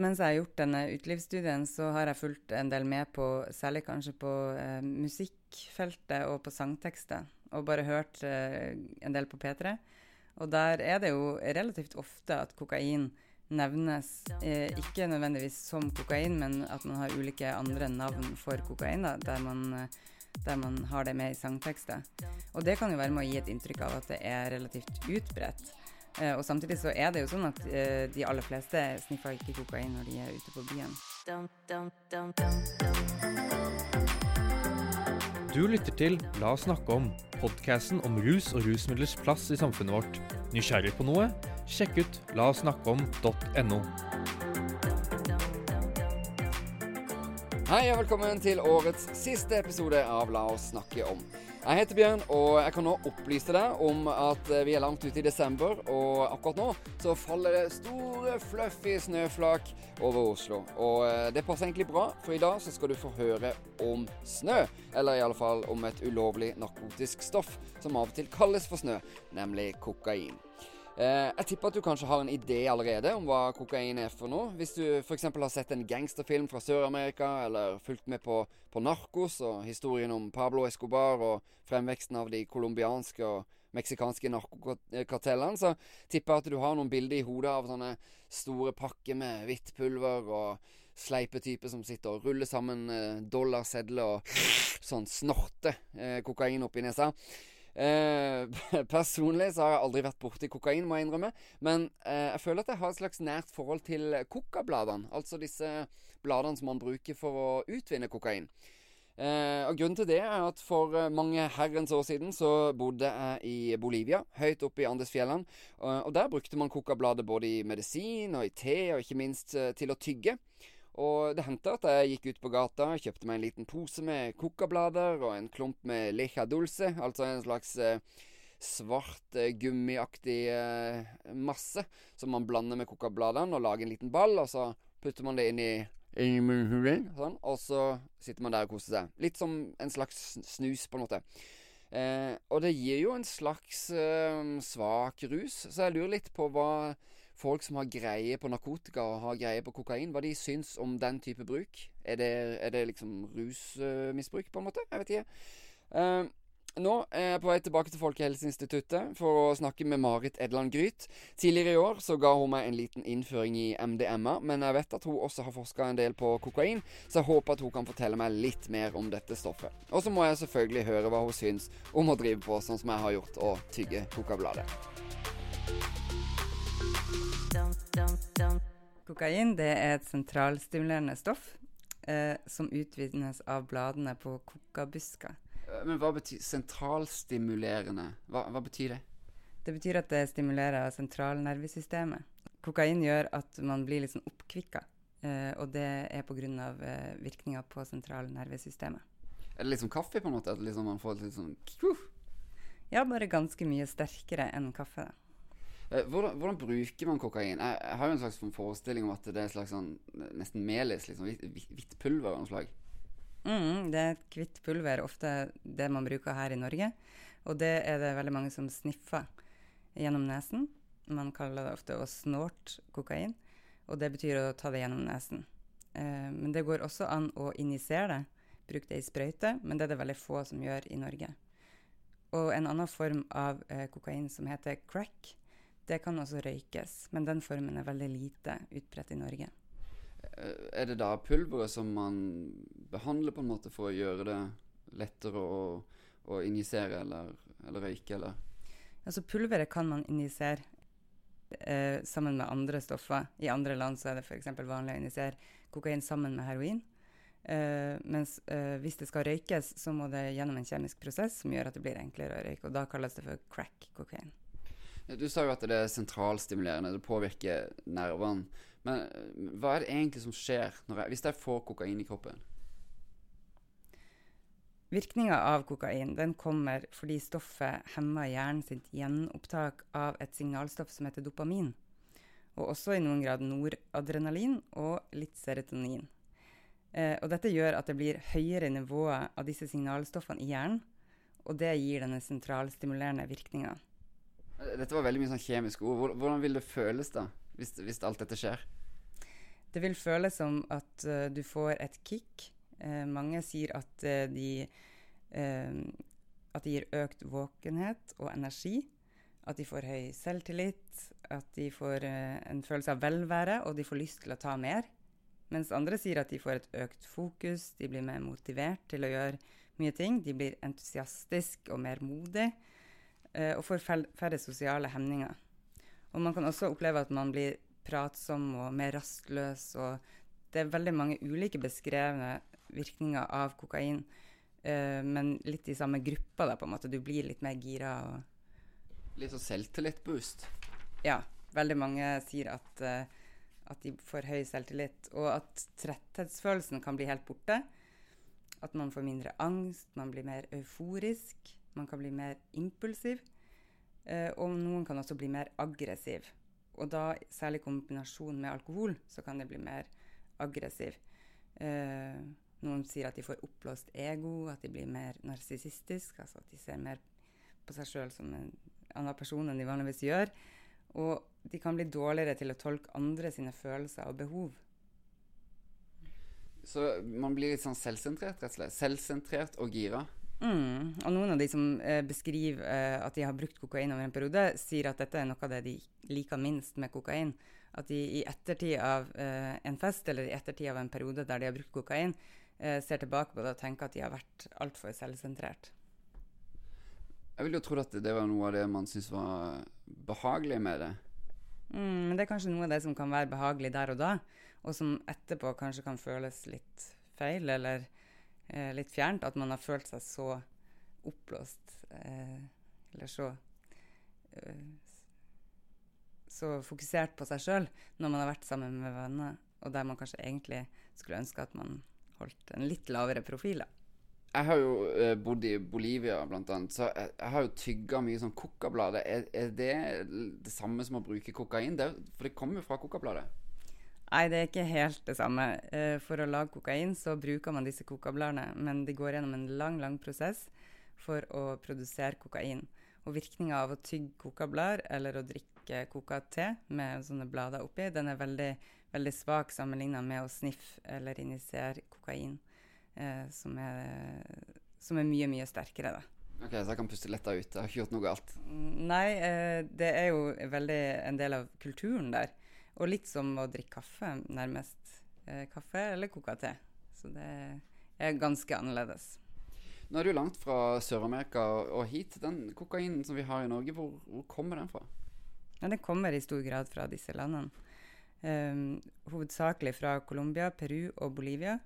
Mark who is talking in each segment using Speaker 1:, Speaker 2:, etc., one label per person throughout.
Speaker 1: Mens jeg har gjort denne utelivsstudien, så har jeg fulgt en del med på, særlig kanskje på eh, musikkfeltet og på sangtekster, og bare hørt eh, en del på P3. Og der er det jo relativt ofte at kokain nevnes, eh, ikke nødvendigvis som kokain, men at man har ulike andre navn for kokain, da, der man eh, der man har det med i sangtekster. Og det kan jo være med å gi et inntrykk av at det er relativt utbredt. Eh, og samtidig så er det jo sånn at eh, de aller fleste sniffer ikke kokain når de er ute på byen.
Speaker 2: Du lytter til La oss snakke om, podkasten om rus og rusmidlers plass i samfunnet vårt. Nysgjerrig på noe? Sjekk ut laossnakkeom.no.
Speaker 3: Hei og velkommen til årets siste episode av La oss snakke om. Jeg heter Bjørn, og jeg kan nå opplyse deg om at vi er langt ute i desember. Og akkurat nå så faller det store, fluffy snøflak over Oslo. Og eh, det passer egentlig bra, for i dag så skal du få høre om snø. Eller i alle fall om et ulovlig narkotisk stoff som av og til kalles for snø, nemlig kokain. Eh, jeg tipper at du kanskje har en idé allerede om hva kokain er for noe. Hvis du f.eks. har sett en gangsterfilm fra Sør-Amerika, eller fulgt med på, på, Narcos og historien om Pablo Escobar og fremveksten av de colombianske og meksikanske narkokartellene, så tipper jeg at du har noen bilder i hodet av sånne store pakker med hvitt pulver og sleipe typer som sitter og ruller sammen eh, dollarsedler og sånn snorter eh, kokain oppi nesa. Eh, personlig så har jeg aldri vært borti kokain, må jeg innrømme. Men eh, jeg føler at jeg har et slags nært forhold til kokabladene. Altså disse bladene som man bruker for å utvinne kokain. Eh, og Grunnen til det er at for mange herrens år siden så bodde jeg i Bolivia, høyt oppe i Andesfjellene. Og, og der brukte man kokabladet både i medisin og i te, og ikke minst eh, til å tygge. Og det hendte at jeg gikk ut på gata, kjøpte meg en liten pose med kokablader og en klump med lecha dulce, altså en slags eh, svart eh, gummiaktig eh, masse som man blander med kokabladene og lager en liten ball, og så putter man det inn i sånn, og så sitter man der og koser seg. Litt som en slags snus, på en måte. Eh, og det gir jo en slags eh, svak rus, så jeg lurer litt på hva folk som har greie på narkotika og har greie på kokain, hva de syns om den type bruk. Er det, er det liksom rusmisbruk, på en måte? Jeg vet ikke. Uh, nå er jeg på vei tilbake til Folkehelseinstituttet for å snakke med Marit Edland Gryt. Tidligere i år så ga hun meg en liten innføring i MDMA, men jeg vet at hun også har forska en del på kokain, så jeg håper at hun kan fortelle meg litt mer om dette stoffet. Og så må jeg selvfølgelig høre hva hun syns om å drive på sånn som jeg har gjort, og tygge kokabladet.
Speaker 1: Kokain det er et sentralstimulerende stoff eh, som utvinnes av bladene på kokabusker.
Speaker 3: Eh, men hva betyr sentralstimulerende? Hva, hva, betyr det?
Speaker 1: Det betyr at det stimulerer sentralnervesystemet. Kokain gjør at man blir litt sånn oppkvikka, eh, og det er pga. Eh, virkninga på sentralnervesystemet.
Speaker 3: Er det litt som kaffe, på en måte? At liksom man får litt sånn
Speaker 1: Ja, bare ganske mye sterkere enn kaffe. da.
Speaker 3: Eh, hvordan, hvordan, bruker man kokain? Jeg, har jo en slags forestilling om at det er et slags sånn, nesten melis, liksom, hvitt pulver av noe slag.
Speaker 1: Mm, det er et hvitt pulver, ofte det man bruker her i Norge. Og det er det veldig mange som sniffer gjennom nesen. Man kaller det ofte å snorte kokain, og det betyr å ta det gjennom nesen. Eh, men det går også an å injisere det, bruke det i sprøyte, men det er det veldig få som gjør i Norge. Og en annen form av eh, kokain som heter crack, det kan også røykes, men den formen er veldig lite utbredt i Norge.
Speaker 3: Er det da pulveret som man behandler på en måte for å gjøre det lettere å, å injisere eller, eller, røyke, eller?
Speaker 1: Altså pulveret kan man injisere eh, sammen med andre stoffer. I andre land så er det f.eks. vanlig å injisere kokain sammen med heroin. Uh, mens uh, hvis det skal røykes, så må det gjennom en kjemisk prosess som gjør at det blir enklere å røyke. Og da kalles det for crack kokain.
Speaker 3: Du sa jo at det er sentralstimulerende, det påvirker nervene. Men eh, hva er det egentlig som skjer jeg, hvis jeg får kokain i kroppen?
Speaker 1: Virkninga av kokain den kommer fordi stoffet hemmer hjernen sitt gjenopptak av et signalstoff som heter dopamin. Og også i noen grad noradrenalin og litt serotonin. Eh, og dette gjør at det blir høyere nivåer av disse signalstoffene i hjernen, og det gir denne sentralstimulerende virkninga.
Speaker 3: Dette var veldig mye sånn kjemiske ord. Hvordan vil det føles da, hvis, hvis alt dette skjer?
Speaker 1: Det vil føles som at uh, du får et kick. Uh, mange sier at uh, de at det gir økt våkenhet og energi. At de får høy selvtillit. At de får en følelse av velvære, og de får lyst til å ta mer. Mens andre sier at de får et økt fokus, de blir mer motivert til å gjøre mye ting. De blir entusiastisk og mer modige, og får færre sosiale hemninger. Og man kan også oppleve at man blir pratsom og mer rastløs. Og det er veldig mange ulike beskrevne virkninger av kokain, eh, men litt i samme gruppa, da, på en måte. Du blir litt mer gira. Og
Speaker 3: litt sånn selvtillit-boost?
Speaker 1: Ja. Veldig mange sier at, uh, at de får høy selvtillit, og at tretthetsfølelsen kan bli helt borte. At man får mindre angst, man blir mer euforisk, man kan bli mer impulsiv. Uh, og noen kan også bli mer aggressiv. Og da, særlig i kombinasjon med alkohol, så kan det bli mer aggressiv. Eh, noen sier at de får oppblåst ego, at de blir mer narsissistiske, altså at de ser mer på seg sjøl som en annen person enn de vanligvis gjør. Og de kan bli dårligere til å tolke andre sine følelser og behov.
Speaker 3: Så man blir litt sånn selvsentrert, rett og slett? Selvsentrert og gira?
Speaker 1: Mm. Og noen av de som eh, beskriver eh, at de har brukt kokain over en periode, sier at dette er noe av det de liker minst med kokain. At de i ettertid av eh, en fest eller i ettertid av en periode der de har brukt kokain, eh, ser tilbake på det og tenker at de har vært altfor selvsentrert.
Speaker 3: Jeg ville jo trodd at det var noe av det man syntes var behagelig med det.
Speaker 1: Mm, men det er kanskje noe av det som kan være behagelig der og da, og som etterpå kanskje kan føles litt feil, eller eh, litt fjernt. At man har følt seg så oppblåst, eh, eller så eh, Så fokusert på seg sjøl når man har vært sammen med venner, og der man kanskje egentlig skulle ønske at man holdt en litt lavere profil.
Speaker 3: Jeg har jo eh, bodd i Bolivia, blant annet, så jeg, jeg har jo tygga mye sånn kokablader. Er, er, det det samme som å bruke kokain? Det, for det kommer jo fra kokabladet.
Speaker 1: Nei, det er ikke helt det samme. Eh, for å lage kokain så bruker man disse kokabladene, men de går gjennom en lang, lang prosess for å produsere kokain. Og virkninga av å tygge kokablader eller å drikke kokate med sånne blader oppi, den er veldig, veldig svak sammenligna med å sniffe eller injisere kokain, eh, som, er, som, er, mye, mye sterkere. da.
Speaker 3: Ok, Så jeg kan puste letta ut? Jeg har ikke gjort noe galt?
Speaker 1: Nei, eh, det er jo veldig en del av kulturen der. Og litt som å drikke kaffe, nærmest. Eh, kaffe eller koka te. Så det er ganske annerledes.
Speaker 3: Nå er du langt fra Sør-Amerika og hit. Den kokainen som vi har i Norge, hvor, hvor kommer den fra?
Speaker 1: Ja, Den kommer i stor grad fra disse landene. Um, hovedsakelig fra Colombia, Peru og Bolivia.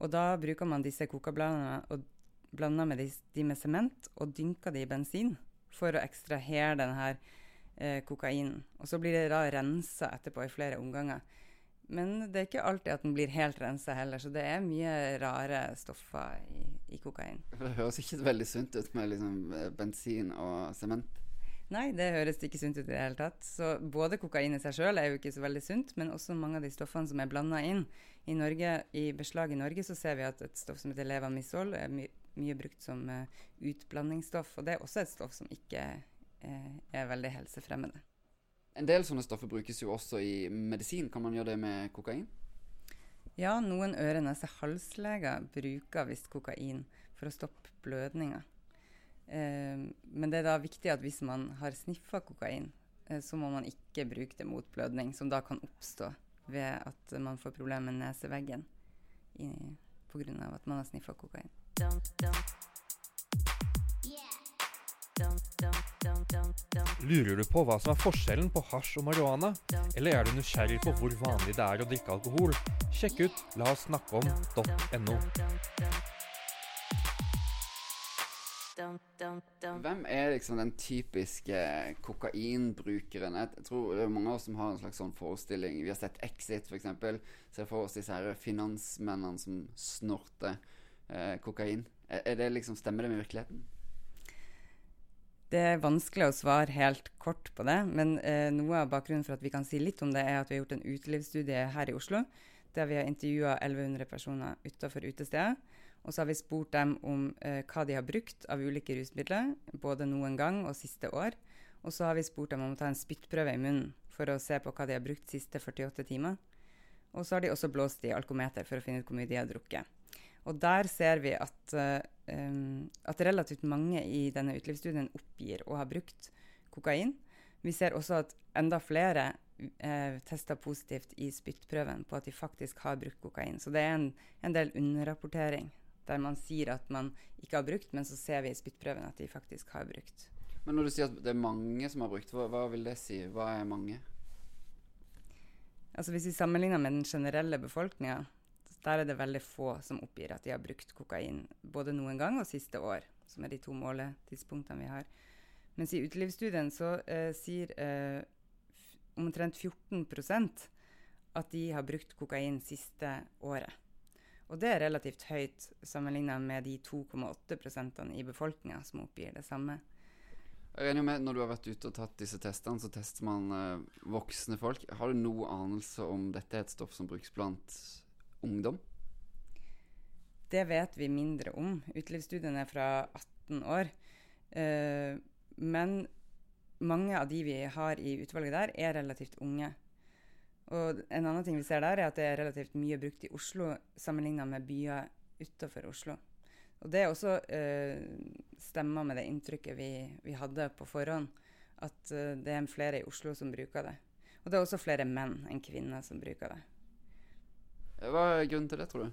Speaker 1: Og da bruker man disse kokabladene og blander med de, de med sement og dynker de i bensin for å ekstrahere denne eh, kokain. Og så blir det da rensa etterpå i flere omganger. Men det er ikke alltid at den blir helt rensa heller, så det er mye rare stoffer i, i kokain.
Speaker 3: Det høres ikke veldig sunt ut med liksom eh, bensin og sement?
Speaker 1: Nei, det høres ikke sunt ut i det hele tatt. Så både kokain i seg sjøl er jo ikke så veldig sunt, men også mange av de stoffene som er blanda inn. I Norge, i beslag i Norge så ser vi at et stoff som heter levamisol er my mye brukt som uh, utblandingsstoff. Og det er også et stoff som ikke Eh, er veldig helsefremmende.
Speaker 3: En del sånne stoffer brukes jo også i medisin. Kan man gjøre det med kokain?
Speaker 1: Ja, noen øre-, nese-, halsleger bruker visst kokain for å stoppe blødninger. Eh, men det er da viktig at hvis man har sniffa kokain, eh, så må man ikke bruke det mot blødning, som da kan oppstå ved at man får problemer med neseveggen pga. at man har sniffa kokain. Dum, dum.
Speaker 2: Lurer du på hva som er forskjellen på hasj og marihuana? Eller er du nysgjerrig på hvor vanlig det er å drikke alkohol? Sjekk ut la oss snakke om.no.
Speaker 3: Hvem er liksom den typiske kokainbrukeren? Jeg tror det er mange av oss som har en slags sånn forestilling. Vi har sett Exit, f.eks. Ser for oss disse finansmennene som snorter eh, kokain. Er det liksom, Stemmer det med virkeligheten?
Speaker 1: Det er vanskelig å svare helt kort på det, men eh, noe av bakgrunnen for at vi kan si litt om det, er at vi har gjort en utelivsstudie her i Oslo, der vi har intervjua 1100 personer utafor utesteder. Og så har vi spurt dem om eh, hva de har brukt av ulike rusmidler, både noen gang og siste år. Og så har vi spurt dem om å ta en spyttprøve i munnen for å se på hva de har brukt siste 48 timer. Og så har de også blåst i alkometer for å finne ut hvor mye de har drukket. Og der ser vi at, um, at relativt mange i denne utelivsstudien oppgir å ha brukt kokain. Vi ser også at enda flere eh, tester positivt i spyttprøven på at de faktisk har brukt kokain. Så det er en, en, del underrapportering der man sier at man ikke har brukt, men så ser vi i spyttprøven at de faktisk har brukt.
Speaker 3: Men når du sier at det er mange som har brukt, hva, hva vil det si? Hva er mange?
Speaker 1: Altså Hvis vi sammenligner med den generelle befolkninga, der er det veldig få som oppgir at de har brukt kokain både noen gang og siste år, som er de to måletidspunktene vi har. Mens i utelivsstudien så eh, sier eh, omtrent 14% at de har brukt kokain siste året. Og det er relativt høyt sammenligna med de 2,8% i befolkninga som oppgir det samme.
Speaker 3: Jeg regner med Når du har vært ute og tatt disse testene, så tester man eh, voksne folk. Har du noe anelse om dette er et stoff som brukes blant ungdom?
Speaker 1: Det vet vi mindre om. Utelivsstudien er fra 18 år. Eh, men mange av de vi har i utvalget der, er relativt unge. Og en annen ting vi ser der, er at det er relativt mye brukt i Oslo sammenligna med byer utenfor Oslo. Og det også eh, stemmer med det inntrykket vi, vi, hadde på forhånd, at eh, det er flere i Oslo som bruker det. Og det er også flere menn enn kvinner som bruker det.
Speaker 3: Hva er grunnen til det, tror du?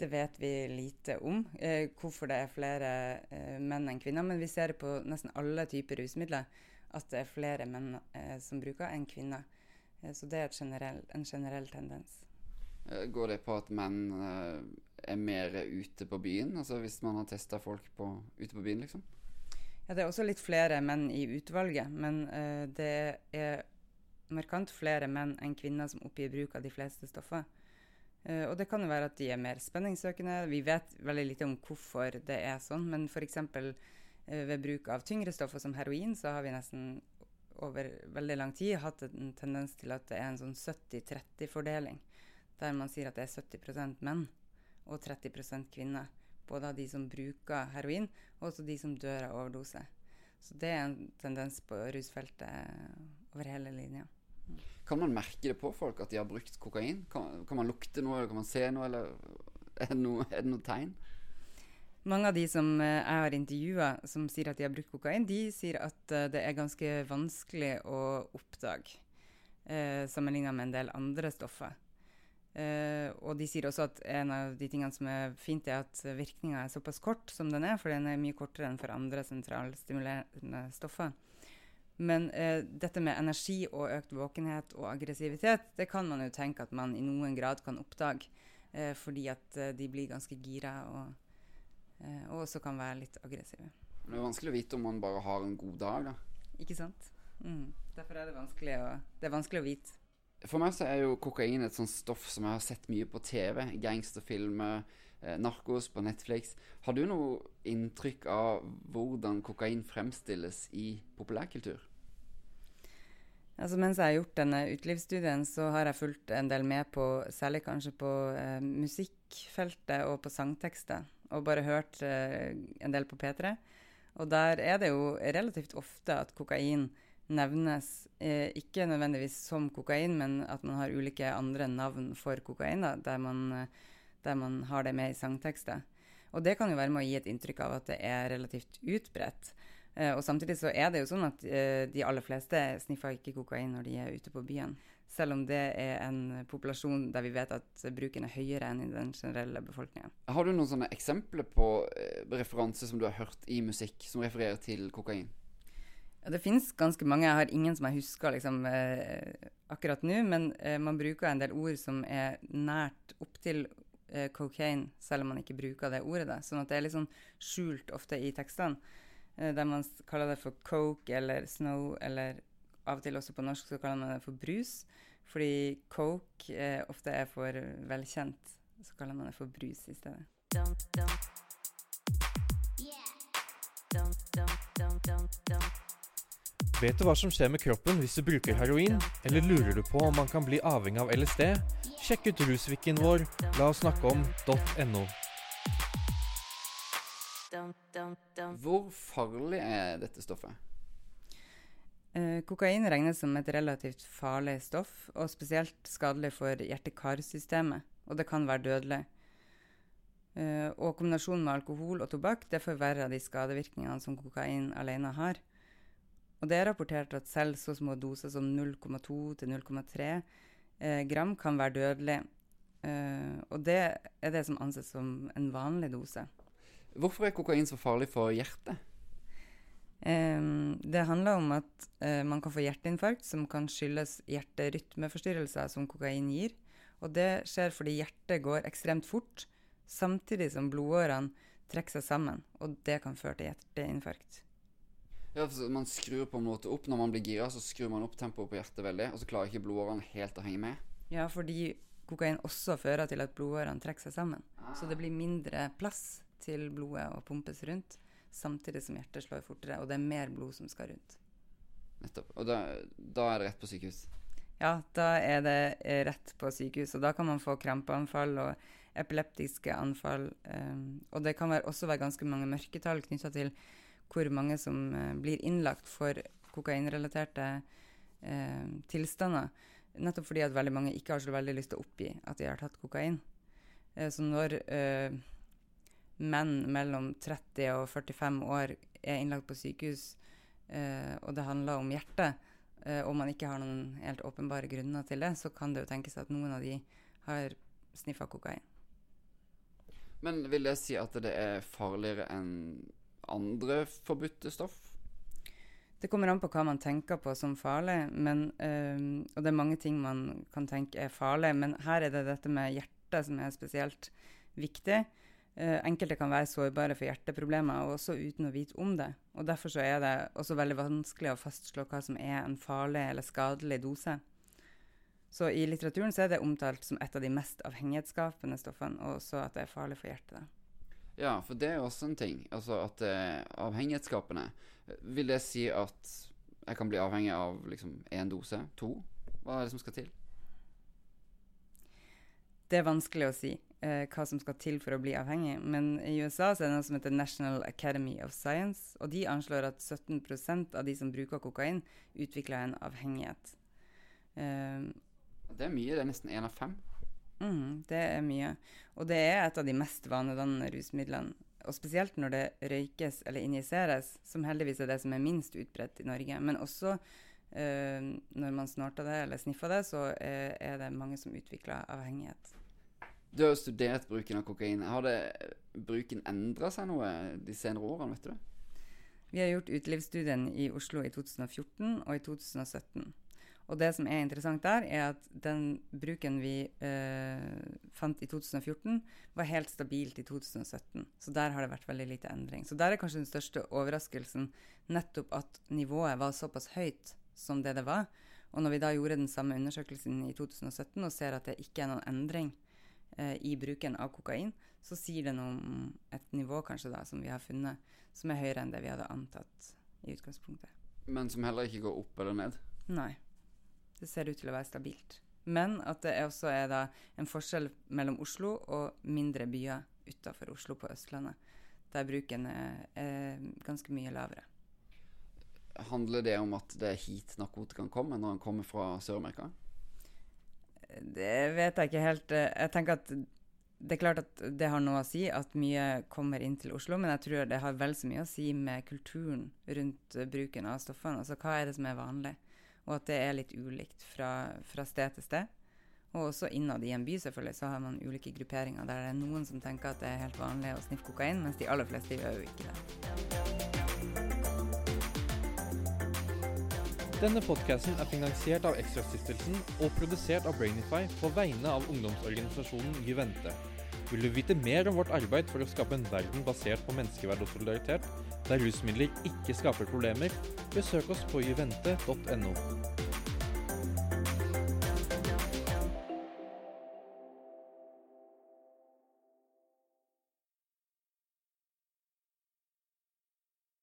Speaker 1: Det vet vi lite om, eh, hvorfor det er flere eh, menn enn kvinner. Men vi ser på nesten alle typer rusmidler at det er flere menn eh, som bruker enn kvinner. Eh, så det er generell, en generell tendens.
Speaker 3: Går det på at menn er mer ute på byen? Altså hvis man har testa folk på, ute på byen, liksom?
Speaker 1: Ja, det er også litt flere menn i utvalget, men det er markant flere menn enn kvinner som oppgir bruk av de fleste stoffer. Uh, og det kan jo være at de er mer spenningssøkende. Vi vet veldig lite om hvorfor det er sånn, men f.eks. Uh, eh, ved bruk av tyngre stoffer som heroin, så har vi nesten over veldig lang tid hatt en tendens til at det er en sånn 70-30-fordeling, der man sier at det er 70% menn og 30% kvinner. Både av de som bruker heroin, og også de som dør av overdose. Så det er en tendens på rusfeltet over hele linja.
Speaker 3: Kan man merke det på folk at de har brukt kokain? Kan, kan man lukte noe, eller kan man se noe, eller er det noe, er det noe tegn?
Speaker 1: Mange av de som eh, jeg har intervjua som sier at de har brukt kokain, de sier at eh, det er ganske vanskelig å oppdage, eh, sammenligna med en del andre stoffer. Eh, og de sier også at en av de tingene som er fint, er at virkninga er såpass kort som den er, for den er mye kortere enn for andre sentralstimulerende stoffer. Men eh, dette med energi og økt våkenhet og aggressivitet, det kan man jo tenke at man i noen grad kan oppdage, eh, fordi at de blir ganske gira og, og, også kan være litt aggressive.
Speaker 3: Det er vanskelig å vite om man bare har en god dag, da.
Speaker 1: Ikke sant. Mm. Derfor er det vanskelig å, det er vanskelig å vite.
Speaker 3: For meg så er jo kokain et sånt stoff som jeg har sett mye på TV. Gangsterfilmer, eh, narkos på Netflix. Har du noe inntrykk av hvordan kokain fremstilles i populærkultur?
Speaker 1: Altså, mens jeg har gjort denne utelivsstudien, så har jeg fulgt en del med på særlig kanskje på eh, musikkfeltet og på sangtekster. Og bare hørt eh, en del på P3. Og der er det jo relativt ofte at kokain nevnes eh, ikke nødvendigvis som kokain, men at man har ulike andre navn for kokain, da, der, man, der, man, har det med i sangtekster. Og det kan jo være med å gi et inntrykk av at det er relativt utbredt. Eh, og samtidig så er det jo sånn at eh, de aller fleste sniffer ikke kokain når de er ute på byen. Selv om det er en populasjon der vi vet at bruken er høyere enn i den generelle befolkningen.
Speaker 3: Har du noen sånne eksempler på eh, referanser som du har hørt i musikk som refererer til kokain?
Speaker 1: Ja, det finnes ganske mange. Jeg har ingen som jeg husker liksom, eh, akkurat nå. Men eh, man bruker en del ord som er nært opptil eh, cocaine, selv om man ikke bruker det ordet. Da. Sånn at det er litt sånn skjult ofte i tekstene. Eh, der man kaller det for coke eller snow, eller av og til også på norsk så kaller man det for brus. Fordi coke eh, ofte er for velkjent. Så kaller man det for brus i stedet. Dum, dum. Yeah.
Speaker 2: Vet du hva som skjer med kroppen hvis du bruker heroin, eller lurer du på om man kan bli avhengig av LSD? Sjekk ut rusviken vår la oss snakke om.no.
Speaker 3: Hvor farlig er dette stoffet?
Speaker 1: Eh, kokain regnes som et relativt farlig stoff, og spesielt skadelig for hjerte-karsystemet, og det kan være dødelig. Eh, og kombinasjonen med alkohol og tobakk det forverrer de skadevirkningene som kokain alene har. Og det er rapportert at selv så små doser som 0,2 til 0,3 eh, gram kan være dødelig. Eh, og det er det som anses som en vanlig dose.
Speaker 3: Hvorfor er kokain så farlig for hjertet?
Speaker 1: Um, det handler om at uh, man kan få hjerteinfarkt som kan skyldes hjerterytmeforstyrrelser som kokain gir. Og det skjer fordi hjertet går ekstremt fort, samtidig som blodårene trekker seg sammen. Og det kan føre til hjerteinfarkt.
Speaker 3: Ja, Man skrur på en måte opp når man blir gira, så skrur man opp tempoet på hjertet veldig, og så klarer ikke blodårene helt å henge med?
Speaker 1: Ja, fordi kokain også fører til at blodårene trekker seg sammen. Ah. Så det blir mindre plass til blodet å pumpes rundt samtidig som hjertet slår fortere, og det er mer blod som skal rundt.
Speaker 3: Nettopp. Og da, da er det rett på sykehus?
Speaker 1: Ja, da er det eh, rett på sykehus. Og da kan man få krampeanfall og epileptiske anfall. Um, og det kan være, også være ganske mange mørketall knytta til hvor mange som uh, blir innlagt for kokainrelaterte uh, tilstander. Nettopp fordi at veldig mange ikke har så veldig lyst til å oppgi at de har tatt kokain. Uh, så når menn mellom 30 og 45 år er innlagt på sykehus, eh, og det handler om hjertet, eh, og man ikke har noen helt åpenbare grunner til det, så kan det jo tenkes at noen av de har sniffa kokain.
Speaker 3: Men vil det si at det er farligere enn andre forbudte stoff?
Speaker 1: Det kommer an på hva man tenker på som farlig, men, øh, og det er mange ting man kan tenke er farlig. Men her er det dette med hjertet som er spesielt viktig. Uh, enkelte kan være sårbare for hjerteproblemer, også uten å vite om det. Og Derfor så er det også veldig vanskelig å fastslå hva som er en farlig eller skadelig dose. Så i litteraturen så er det omtalt som et av de mest avhengighetsskapende stoffene, og også at det er farlig for hjertet.
Speaker 3: Ja, for det er også en ting. Altså at det er avhengighetsskapende. Vil det si at jeg kan bli avhengig av liksom én dose? To? Hva er det som skal til?
Speaker 1: Det er vanskelig å si eh, hva som skal til for å bli avhengig. Men i USA så er det noe som heter National Academy of Science, og de anslår at 17% av de som bruker kokain, utvikler en avhengighet.
Speaker 3: Eh, det er mye. Det er nesten én av fem.
Speaker 1: Mm, det er mye. Og det er et av de mest vanedannende rusmidlene. Og spesielt når det røykes eller injiseres, som heldigvis er det som er minst utbredt i Norge. Men også eh, når man snorter det eller sniffer det, så er, er det mange som utvikler avhengighet.
Speaker 3: Du har jo studert bruken av kokain. Har det, bruken endra seg noe de senere årene, vet du
Speaker 1: Vi har gjort utelivsstudien i Oslo i 2014 og i 2017. Og det som er interessant der, er at den bruken vi eh, fant i 2014, var helt stabilt i 2017. Så der har det vært veldig lite endring. Så der er kanskje den største overraskelsen nettopp at nivået var såpass høyt som det det var. Og når vi da gjorde den samme undersøkelsen i 2017 og ser at det ikke er noen endring, i bruken av kokain, så sier det noe om et nivå kanskje da, som vi har funnet, som er høyere enn det vi hadde antatt i utgangspunktet.
Speaker 3: Men som heller ikke går opp eller ned?
Speaker 1: Nei. Det ser ut til å være stabilt. Men at det også er da en forskjell mellom Oslo og mindre byer utafor Oslo på Østlandet, der bruken er, er ganske mye lavere.
Speaker 3: Handler det om at det er hit narkotikaen kommer når den kommer fra Sør-Amerika?
Speaker 1: Det vet jeg ikke helt. Jeg tenker at det er klart at det har noe å si at mye kommer inn til Oslo, men jeg tror det har vel så mye å si med kulturen rundt bruken av stoffene. Altså hva er det som er vanlig, og at det er litt ulikt fra, fra sted til sted. Og også innad i en by selvfølgelig, så har man ulike grupperinger der det er noen som tenker at det er helt vanlig å sniffe kokain, mens de aller fleste gjør jo ikke det.
Speaker 2: Denne podkasten er finansiert av Ekstrastiftelsen og produsert av Brainify på vegne av ungdomsorganisasjonen Juvente. Vil du vite mer om vårt arbeid for å skape en verden basert på menneskeverd og solidaritet, der rusmidler ikke skaper problemer, besøk oss på juvente.no.